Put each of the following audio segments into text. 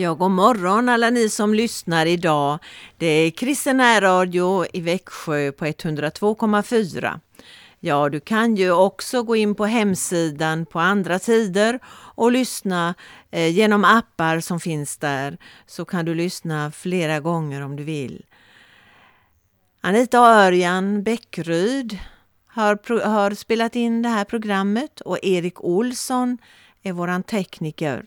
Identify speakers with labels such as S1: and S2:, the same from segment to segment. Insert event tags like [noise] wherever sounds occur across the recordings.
S1: Ja, god morgon alla ni som lyssnar idag. Det är Kristen Radio i Växjö på 102,4. Ja, du kan ju också gå in på hemsidan på andra tider och lyssna eh, genom appar som finns där. Så kan du lyssna flera gånger om du vill. Anita Örjan Bäckryd har, har spelat in det här programmet och Erik Olsson är våran tekniker.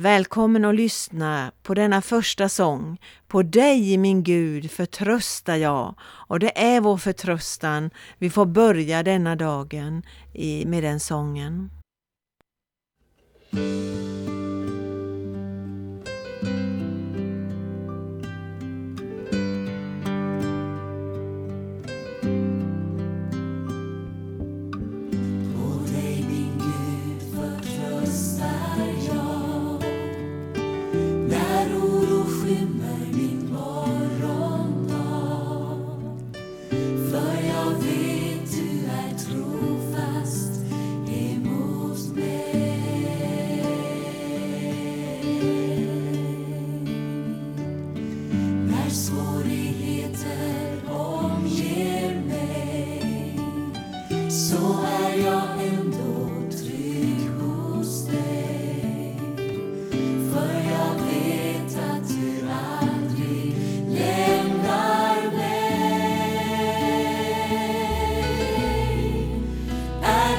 S1: Välkommen att lyssna på denna första sång. På dig min Gud förtröstar jag. Och det är vår förtröstan. Vi får börja denna dagen med den sången.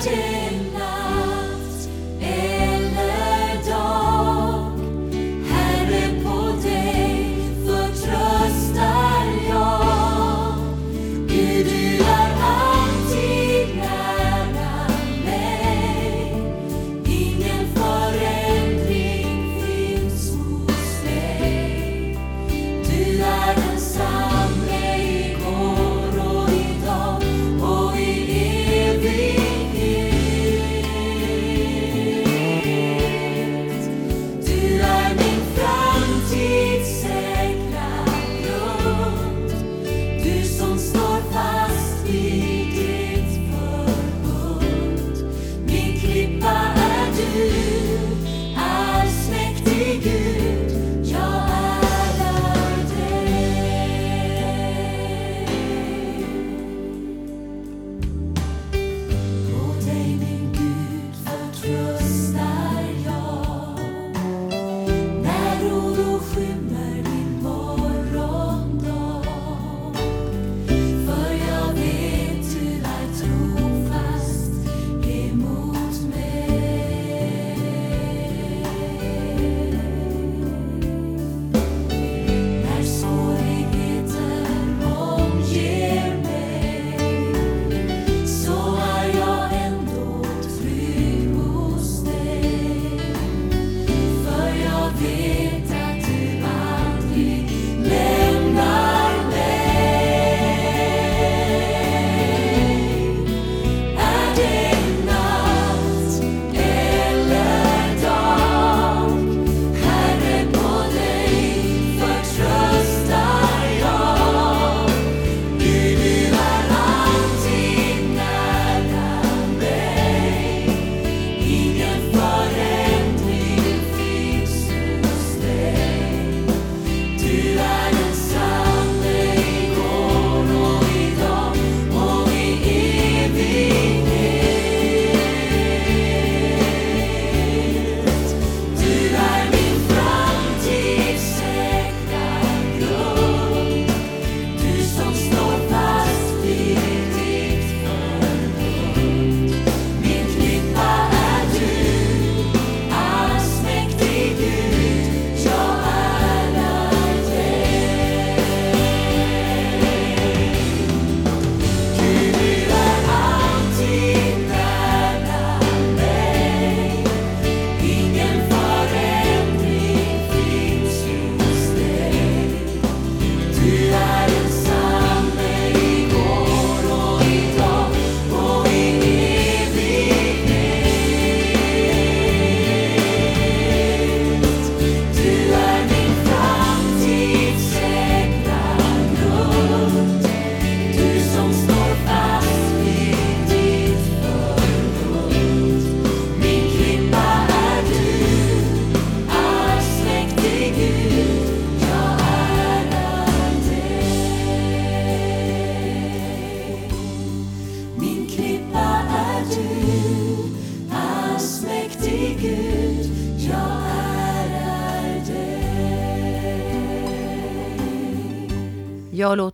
S1: mountain.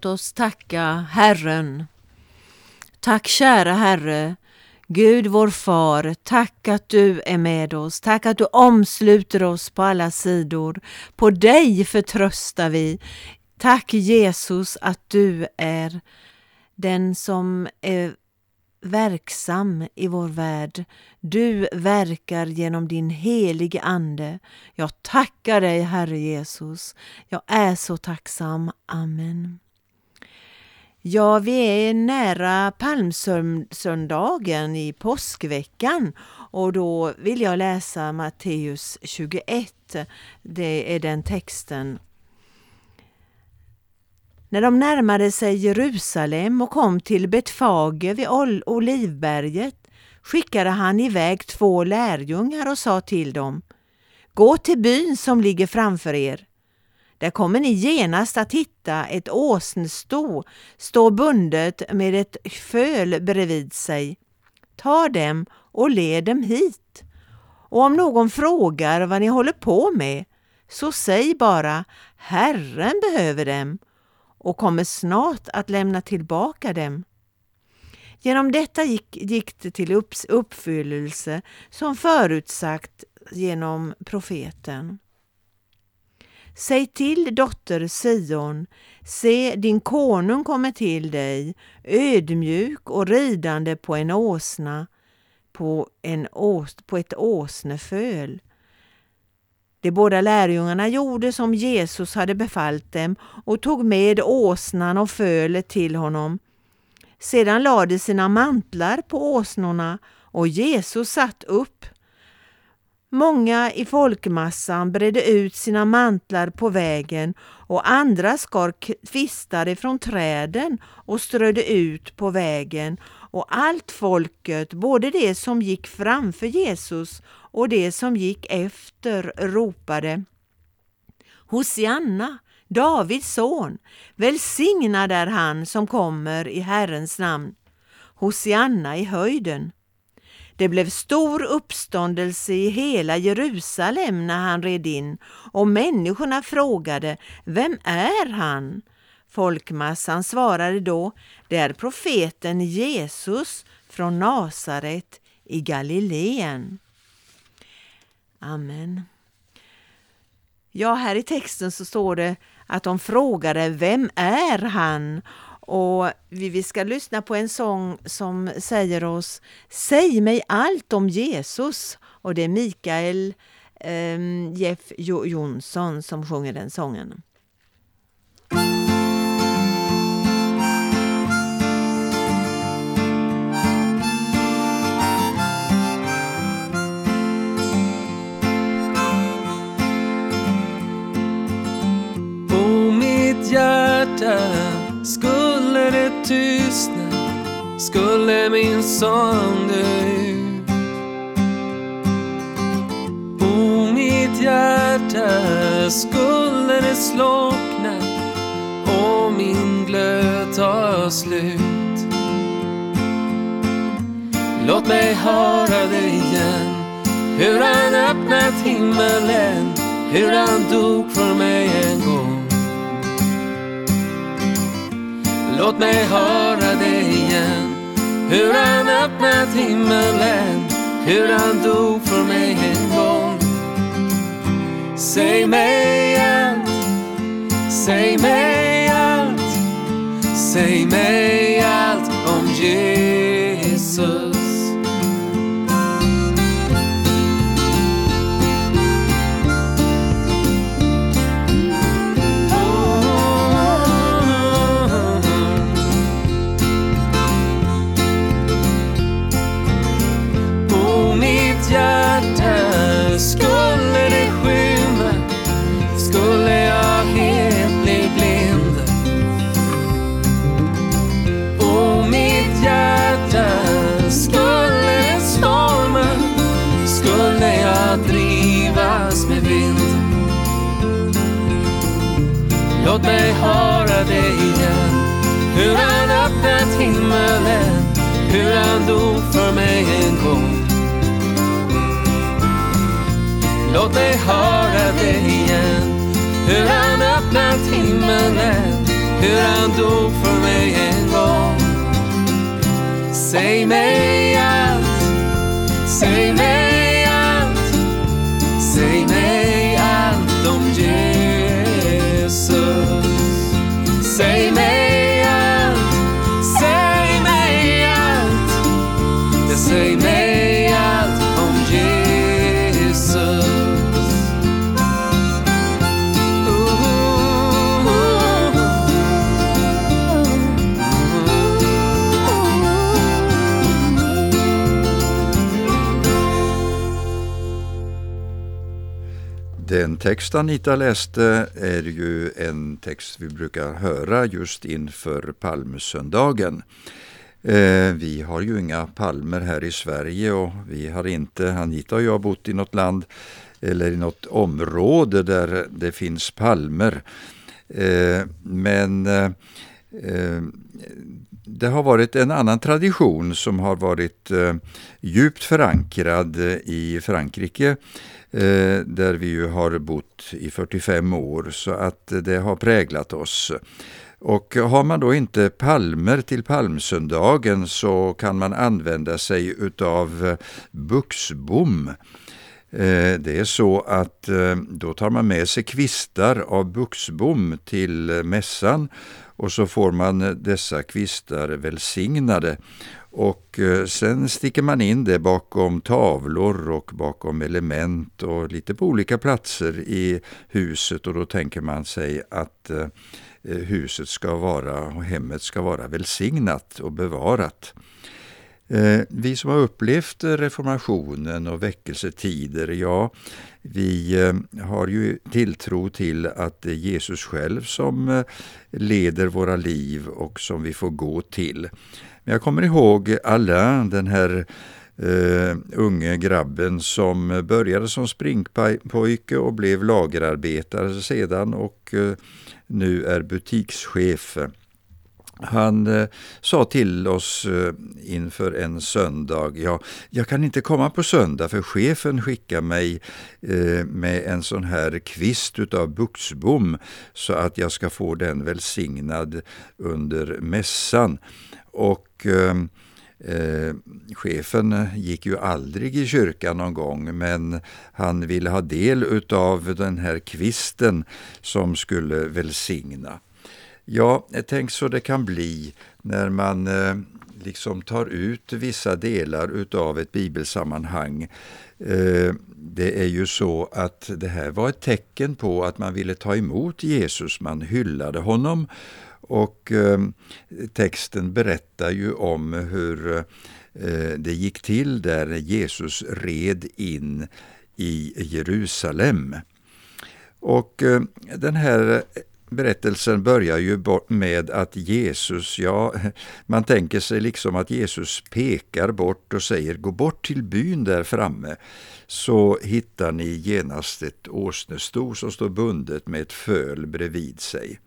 S1: Oss tacka Herren. Tack kära Herre, Gud vår far, tack att du är med oss. Tack att du omsluter oss på alla sidor. På dig förtröstar vi. Tack Jesus att du är den som är verksam i vår värld. Du verkar genom din helige Ande. Jag tackar dig Herre Jesus. Jag är så tacksam. Amen. Ja, vi är nära palmsöndagen i påskveckan och då vill jag läsa Matteus 21. Det är den texten. När de närmade sig Jerusalem och kom till Betfage vid Olivberget skickade han iväg två lärjungar och sa till dem Gå till byn som ligger framför er. Där kommer ni genast att hitta ett åsnesto stå bundet med ett föl bredvid sig. Ta dem och led dem hit. Och om någon frågar vad ni håller på med, så säg bara Herren behöver dem och kommer snart att lämna tillbaka dem. Genom detta gick, gick det till uppfyllelse som förutsagt genom profeten. Säg till dotter Sion, se din konung kommer till dig, ödmjuk och ridande på en åsna, på, en ås, på ett åsneföl. De båda lärjungarna gjorde som Jesus hade befallt dem och tog med åsnan och fölet till honom. Sedan lade sina mantlar på åsnorna och Jesus satt upp Många i folkmassan bredde ut sina mantlar på vägen och andra skar kvistar ifrån träden och strödde ut på vägen och allt folket, både det som gick framför Jesus och det som gick efter, ropade Hosianna, Davids son, välsignad är han som kommer i Herrens namn. Hosianna i höjden. Det blev stor uppståndelse i hela Jerusalem när han red in och människorna frågade Vem är han? Folkmassan svarade då Det är profeten Jesus från Nasaret i Galileen. Amen. Ja, här i texten så står det att de frågade Vem är han? Och vi ska lyssna på en sång som säger oss Säg mig allt om Jesus. Och det är Mikael eh, Jeff Jonsson som sjunger den sången.
S2: Tystnad skulle min sång dö ut. O mitt hjärta skulle det slockna och min glöd ta slut. Låt mig höra det igen hur han öppnat himmelen, hur han dog för mig en gång. Låt mig höra det igen. Hur han öppnat himmelen. Hur han dog för mig en gång. Säg mig allt. Säg mig allt. Säg mig allt om Jesus. Låt mig höra det igen. Hur han öppnat himmelen Hur han dog för mig en gång. Låt mig höra det igen. Hur han öppnat himmelen hur han dog för mig en gång. Säg mig allt, säg mig
S3: Den text Anita läste är ju en text vi brukar höra just inför palmsöndagen. Eh, vi har ju inga palmer här i Sverige och vi har inte, Anita och jag, bott i något land eller i något område där det finns palmer. Eh, men eh, eh det har varit en annan tradition som har varit eh, djupt förankrad i Frankrike Eh, där vi ju har bott i 45 år så att det har präglat oss. Och har man då inte palmer till palmsöndagen så kan man använda sig utav buxbom. Eh, det är så att eh, då tar man med sig kvistar av buxbom till mässan och så får man dessa kvistar välsignade. Och eh, sen sticker man in det bakom tavlor och bakom element och lite på olika platser i huset och då tänker man sig att eh, huset ska vara och hemmet ska vara välsignat och bevarat. Eh, vi som har upplevt reformationen och väckelsetider, ja, vi eh, har ju tilltro till att det är Jesus själv som eh, leder våra liv och som vi får gå till. Men jag kommer ihåg Alain, den här Uh, unge grabben som började som springpojke och blev lagerarbetare sedan och uh, nu är butikschef. Han eh, sa till oss eh, inför en söndag, ja, jag kan inte komma på söndag för chefen skickar mig eh, med en sån här kvist utav buxbom så att jag ska få den välsignad under mässan. Och ehm, Eh, chefen gick ju aldrig i kyrkan någon gång men han ville ha del utav den här kvisten som skulle välsigna. Ja, tänk så det kan bli när man eh, liksom tar ut vissa delar utav ett bibelsammanhang. Eh, det är ju så att det här var ett tecken på att man ville ta emot Jesus, man hyllade honom och eh, texten berättar ju om hur eh, det gick till där Jesus red in i Jerusalem. Och eh, den här berättelsen börjar ju med att Jesus, ja, man tänker sig liksom att Jesus pekar bort och säger gå bort till byn där framme så hittar ni genast ett åsnesto som står bundet med ett föl bredvid sig.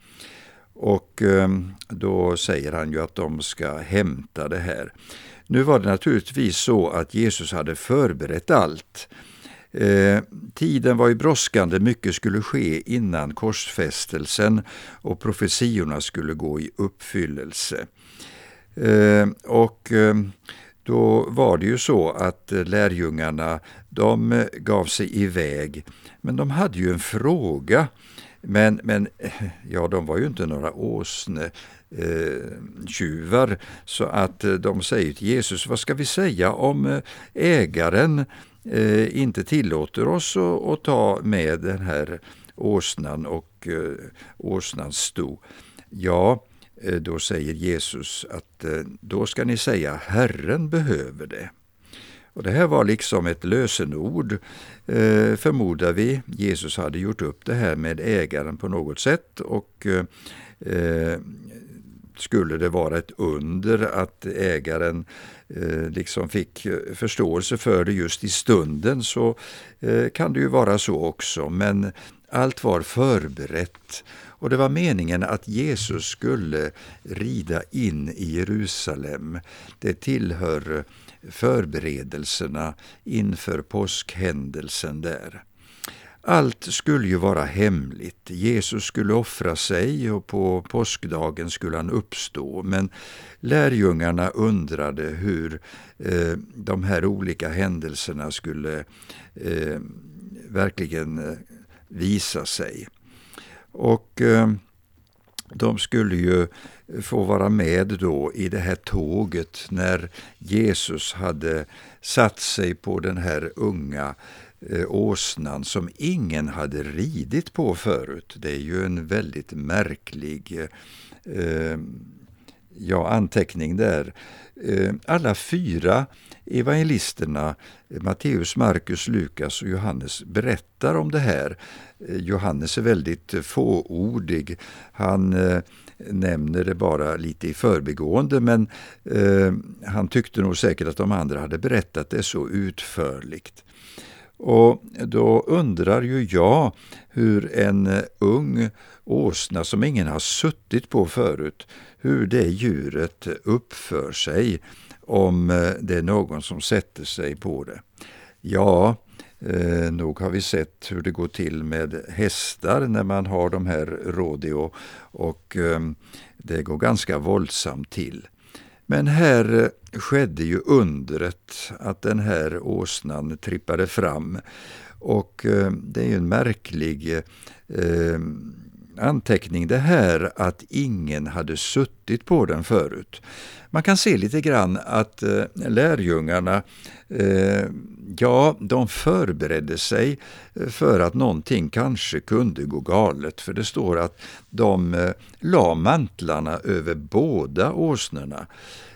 S3: Och ehm, då säger han ju att de ska hämta det här. Nu var det naturligtvis så att Jesus hade förberett allt. Eh, tiden var ju brådskande, mycket skulle ske innan korsfästelsen och profetiorna skulle gå i uppfyllelse. Eh, och eh, då var det ju så att eh, lärjungarna de eh, gav sig iväg, men de hade ju en fråga. Men, men eh, ja, de var ju inte några åsnetjuvar, så att de säger till Jesus, vad ska vi säga om ägaren eh, inte tillåter oss att ta med den här åsnan och eh, åsnans sto? Ja, eh, då säger Jesus att eh, då ska ni säga Herren behöver det. Och Det här var liksom ett lösenord, eh, förmodar vi. Jesus hade gjort upp det här med ägaren på något sätt och eh, skulle det vara ett under att ägaren eh, liksom fick eh, förståelse för det just i stunden så eh, kan det ju vara så också. Men allt var förberett och det var meningen att Jesus skulle rida in i Jerusalem. Det tillhör förberedelserna inför påskhändelsen där. Allt skulle ju vara hemligt. Jesus skulle offra sig och på påskdagen skulle han uppstå. Men lärjungarna undrade hur eh, de här olika händelserna skulle eh, verkligen eh, visa sig. Och eh, de skulle ju få vara med då i det här tåget när Jesus hade satt sig på den här unga eh, Eh, åsnan som ingen hade ridit på förut. Det är ju en väldigt märklig eh, ja, anteckning där. Eh, alla fyra evangelisterna, Matteus, Markus, Lukas och Johannes, berättar om det här. Eh, Johannes är väldigt fåordig. Han eh, nämner det bara lite i förbigående men eh, han tyckte nog säkert att de andra hade berättat det så utförligt. Och då undrar ju jag hur en eh, ung åsna som ingen har suttit på förut, hur det djuret uppför sig om eh, det är någon som sätter sig på det. Ja, Eh, nog har vi sett hur det går till med hästar när man har de här rodeo och eh, det går ganska våldsamt till. Men här eh, skedde ju undret att den här åsnan trippade fram. Och eh, det är ju en märklig eh, anteckning det här att ingen hade suttit på den förut. Man kan se lite grann att eh, lärjungarna, eh, ja, de förberedde sig eh, för att någonting kanske kunde gå galet. För det står att de eh, la mantlarna över båda åsnorna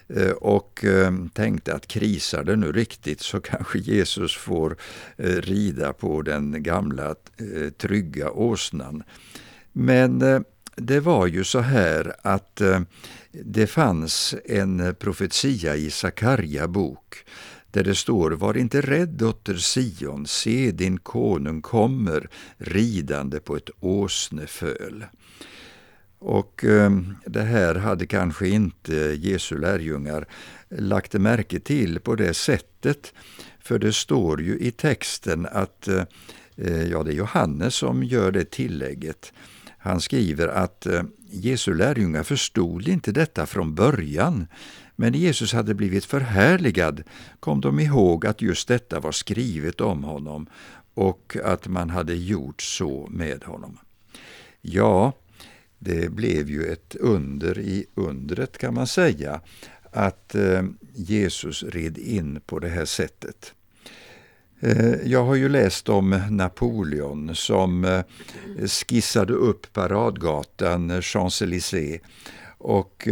S3: eh, och eh, tänkte att krisar det nu riktigt så [laughs] kanske Jesus får rida på den gamla trygga åsnan. Men eh, det var ju så här att eh, det fanns en profetia i Sakarja bok där det står Var inte rädd dotter Sion, se din konung kommer ridande på ett åsneföl. Och eh, det här hade kanske inte Jesu lärjungar lagt märke till på det sättet. För det står ju i texten att, eh, ja det är Johannes som gör det tillägget. Han skriver att eh, Jesu lärjungar förstod inte detta från början, men när Jesus hade blivit förhärligad kom de ihåg att just detta var skrivet om honom och att man hade gjort så med honom. Ja, det blev ju ett under i undret kan man säga, att eh, Jesus red in på det här sättet. Eh, jag har ju läst om Napoleon som eh, skissade upp paradgatan eh, Champs-Élysées och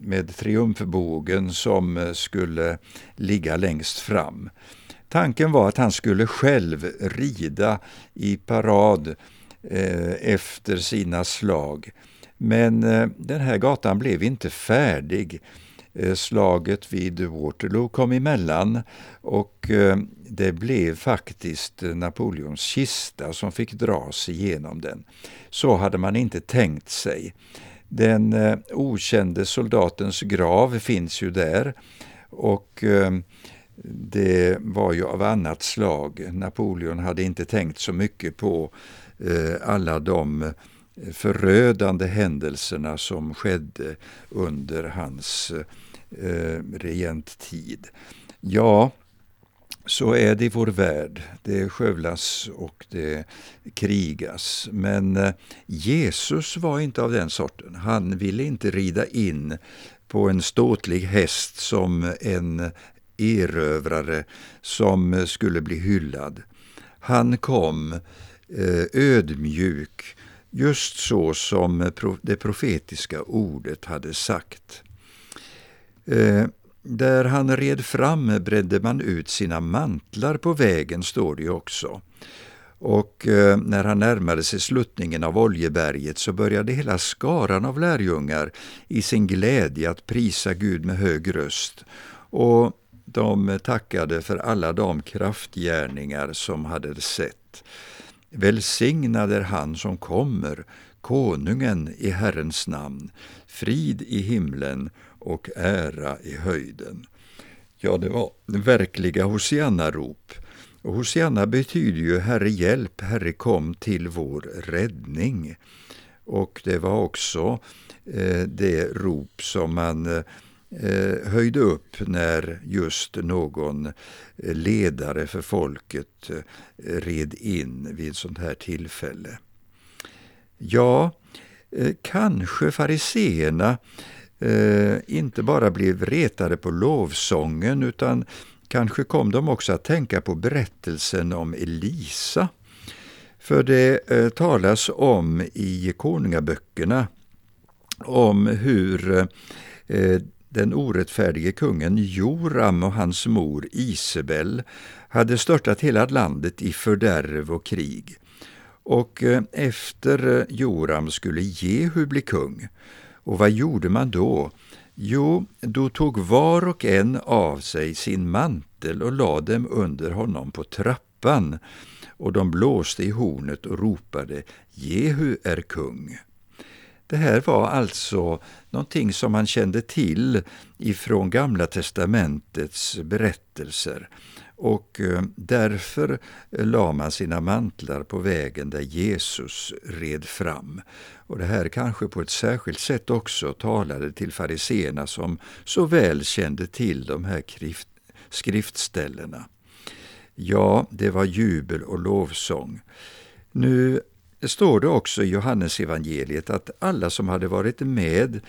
S3: med triumfbågen som skulle ligga längst fram. Tanken var att han skulle själv rida i parad efter sina slag. Men den här gatan blev inte färdig Eh, slaget vid Waterloo kom emellan och eh, det blev faktiskt Napoleons kista som fick dras igenom den. Så hade man inte tänkt sig. Den eh, okände soldatens grav finns ju där och det var ju av annat slag. Napoleon hade inte tänkt så mycket på alla de förödande händelserna som skedde under hans eh, regenttid. Ja, så är det i vår värld. Det skövlas och det krigas. Men eh, Jesus var inte av den sorten. Han ville inte rida in på en ståtlig häst som en erövrare som skulle bli hyllad. Han kom eh, ödmjuk just så som det profetiska ordet hade sagt. Eh, där han red fram bredde man ut sina mantlar på vägen, står det ju också. Och eh, när han närmade sig sluttningen av Oljeberget så började hela skaran av lärjungar i sin glädje att prisa Gud med hög röst. Och de tackade för alla de kraftgärningar som hade sett. Välsignad är han som kommer, konungen i Herrens namn, frid i himlen och ära i höjden. Ja, det var verkliga Hosianna-rop. Och Hosianna betyder ju Herre hjälp, Herre kom till vår räddning. Och det var också eh, det rop som man eh, Eh, höjde upp när just någon eh, ledare för folket eh, red in vid ett sånt här tillfälle. Ja, kanske fariseerna inte bara blev retade på lovsången utan kanske kom de också att tänka på berättelsen om Elisa. För det talas om i konungaböckerna om hur den orättfärdige kungen Joram och hans mor Isabel hade störtat hela landet i fördärv och krig. Och eh, efter eh, Joram skulle Jehu bli kung. Och vad gjorde man då? Jo, då tog var och en av sig sin mantel och lade dem under honom på trappan, och de blåste i hornet och ropade Jehu är kung. Det här var alltså någonting som man kände till ifrån Gamla testamentets berättelser och eh, därför eh, la man sina mantlar på vägen där Jesus red fram. Och det här kanske på ett särskilt sätt också talade till fariseerna som så väl kände till de här skriftställena. Ja, det var jubel och lovsång. Nu står det också i Johannesevangeliet att alla som hade varit med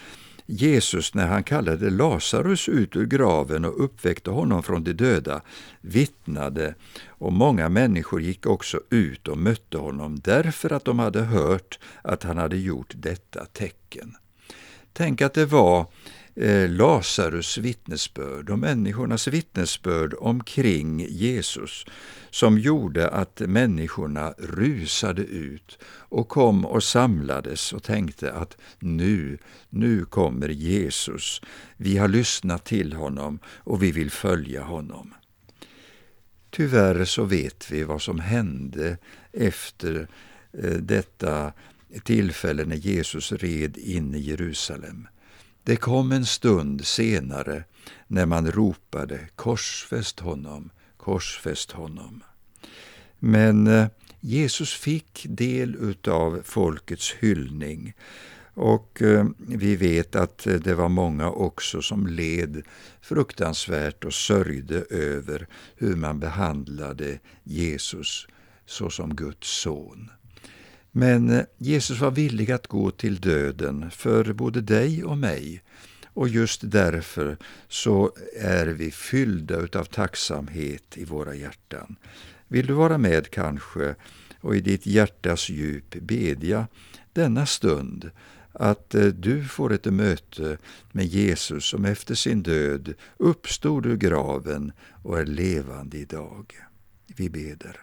S3: Jesus när han kallade Lazarus ut ur graven och uppväckte honom från de döda vittnade och många människor gick också ut och mötte honom därför att de hade hört att han hade gjort detta tecken. Tänk att det var eh, Lazarus vittnesbörd och människornas vittnesbörd omkring Jesus som gjorde att människorna rusade ut och kom och samlades och tänkte att nu, nu kommer Jesus. Vi har lyssnat till honom och vi vill följa honom. Tyvärr så vet vi vad som hände efter eh, detta tillfälle när Jesus red in i Jerusalem. Det kom en stund senare när man ropade korsfäst honom, korsfäst honom. Men eh, Jesus fick del utav folkets hyllning och eh, vi vet att eh, det var många också som led fruktansvärt och sörjde över hur man behandlade Jesus såsom Guds son. Men Jesus var villig att gå till döden för både dig och mig. Och just därför så är vi fyllda utav tacksamhet i våra hjärtan. Vill du vara med kanske och i ditt hjärtas djup bedja denna stund att eh, du får ett möte med Jesus som efter sin död uppstod ur graven och är levande idag. Vi beder.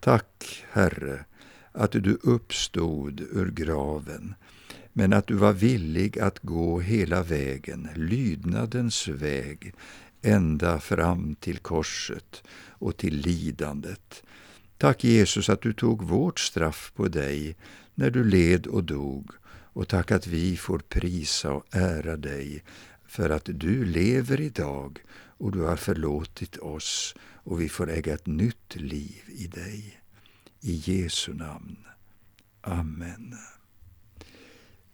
S3: Tack, Herre, att du uppstod ur graven, men att du var villig att gå hela vägen, lydnadens väg, ända fram till korset och till lidandet. Tack Jesus att du tog vårt straff på dig när du led och dog och tack att vi får prisa och ära dig för att du lever idag och du har förlåtit oss och vi får äga ett nytt liv i dig. I Jesu namn. Amen.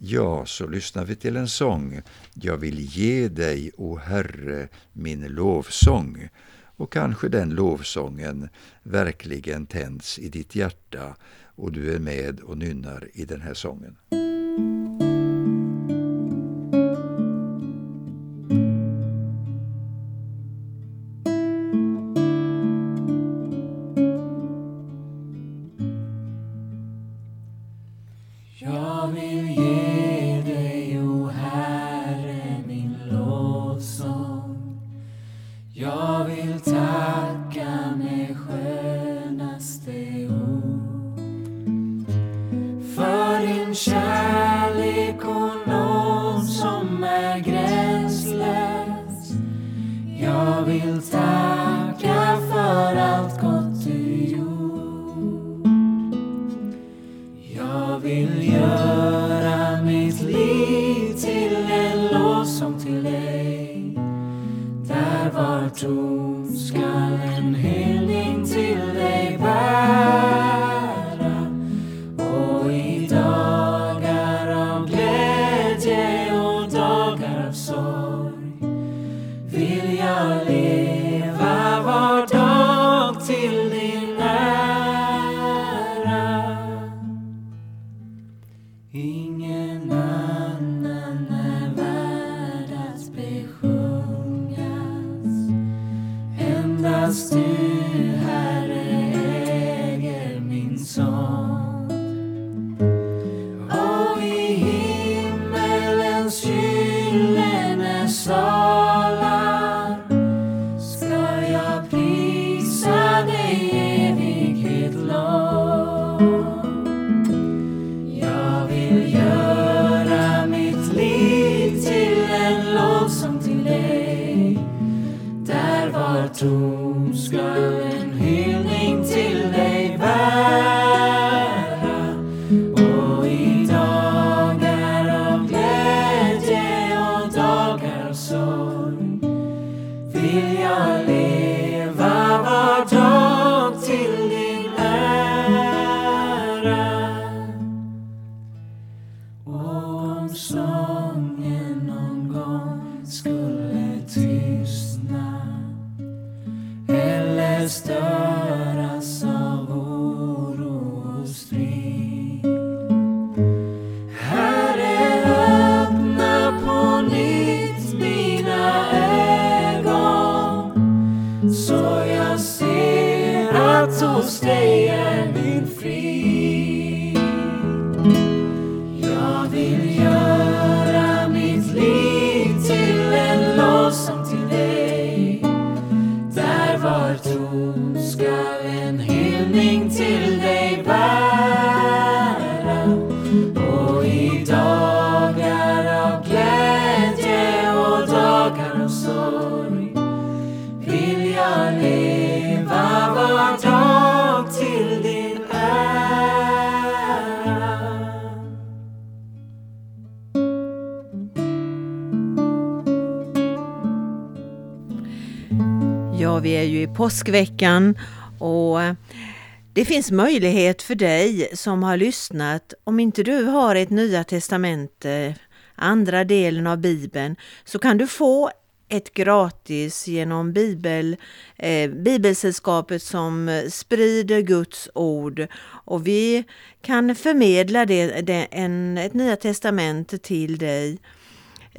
S3: Ja, så lyssnar vi till en sång. Jag vill ge dig, o Herre, min lovsång. Och kanske den lovsången verkligen tänds i ditt hjärta och du är med och nynnar i den här sången.
S2: Så
S4: jag ser att hos dig är min frid.
S1: Ju i påskveckan och eh, det finns möjlighet för dig som har lyssnat, om inte du har ett Nya Testamente, andra delen av Bibeln, så kan du få ett gratis genom Bibel, eh, Bibelsällskapet som eh, sprider Guds ord. Och vi kan förmedla det, det, en, ett Nya Testamente till dig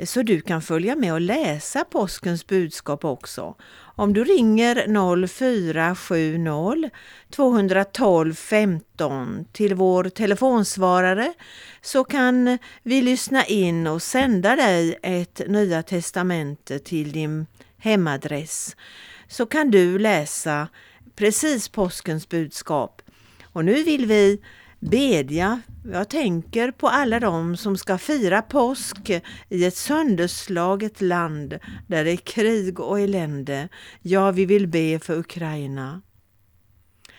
S1: så du kan följa med och läsa påskens budskap också. Om du ringer 0470 212 15 till vår telefonsvarare så kan vi lyssna in och sända dig ett Nya Testamente till din hemadress. Så kan du läsa precis påskens budskap. Och nu vill vi bedja. Jag tänker på alla de som ska fira påsk i ett sönderslaget land där det är krig och elände. Ja, vi vill be för Ukraina.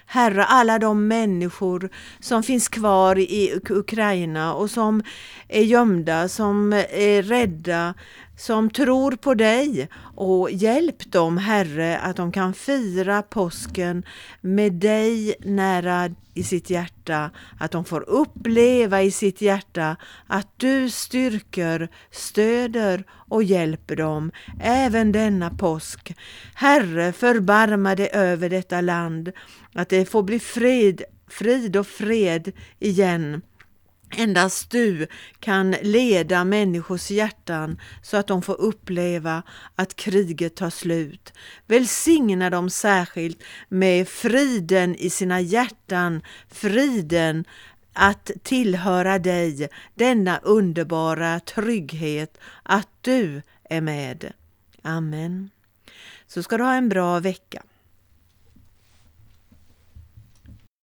S1: Herre, alla de människor som finns kvar i Ukraina och som är gömda, som är rädda, som tror på dig och hjälp dem Herre att de kan fira påsken med dig nära i sitt hjärta, att de får uppleva i sitt hjärta att du styrker, stöder och hjälper dem även denna påsk. Herre, förbarma dig över detta land, att det får bli frid, frid och fred igen. Endast du kan leda människors hjärtan så att de får uppleva att kriget tar slut. Välsigna dem särskilt med friden i sina hjärtan, friden att tillhöra dig, denna underbara trygghet att du är med. Amen. Så ska du ha en bra vecka.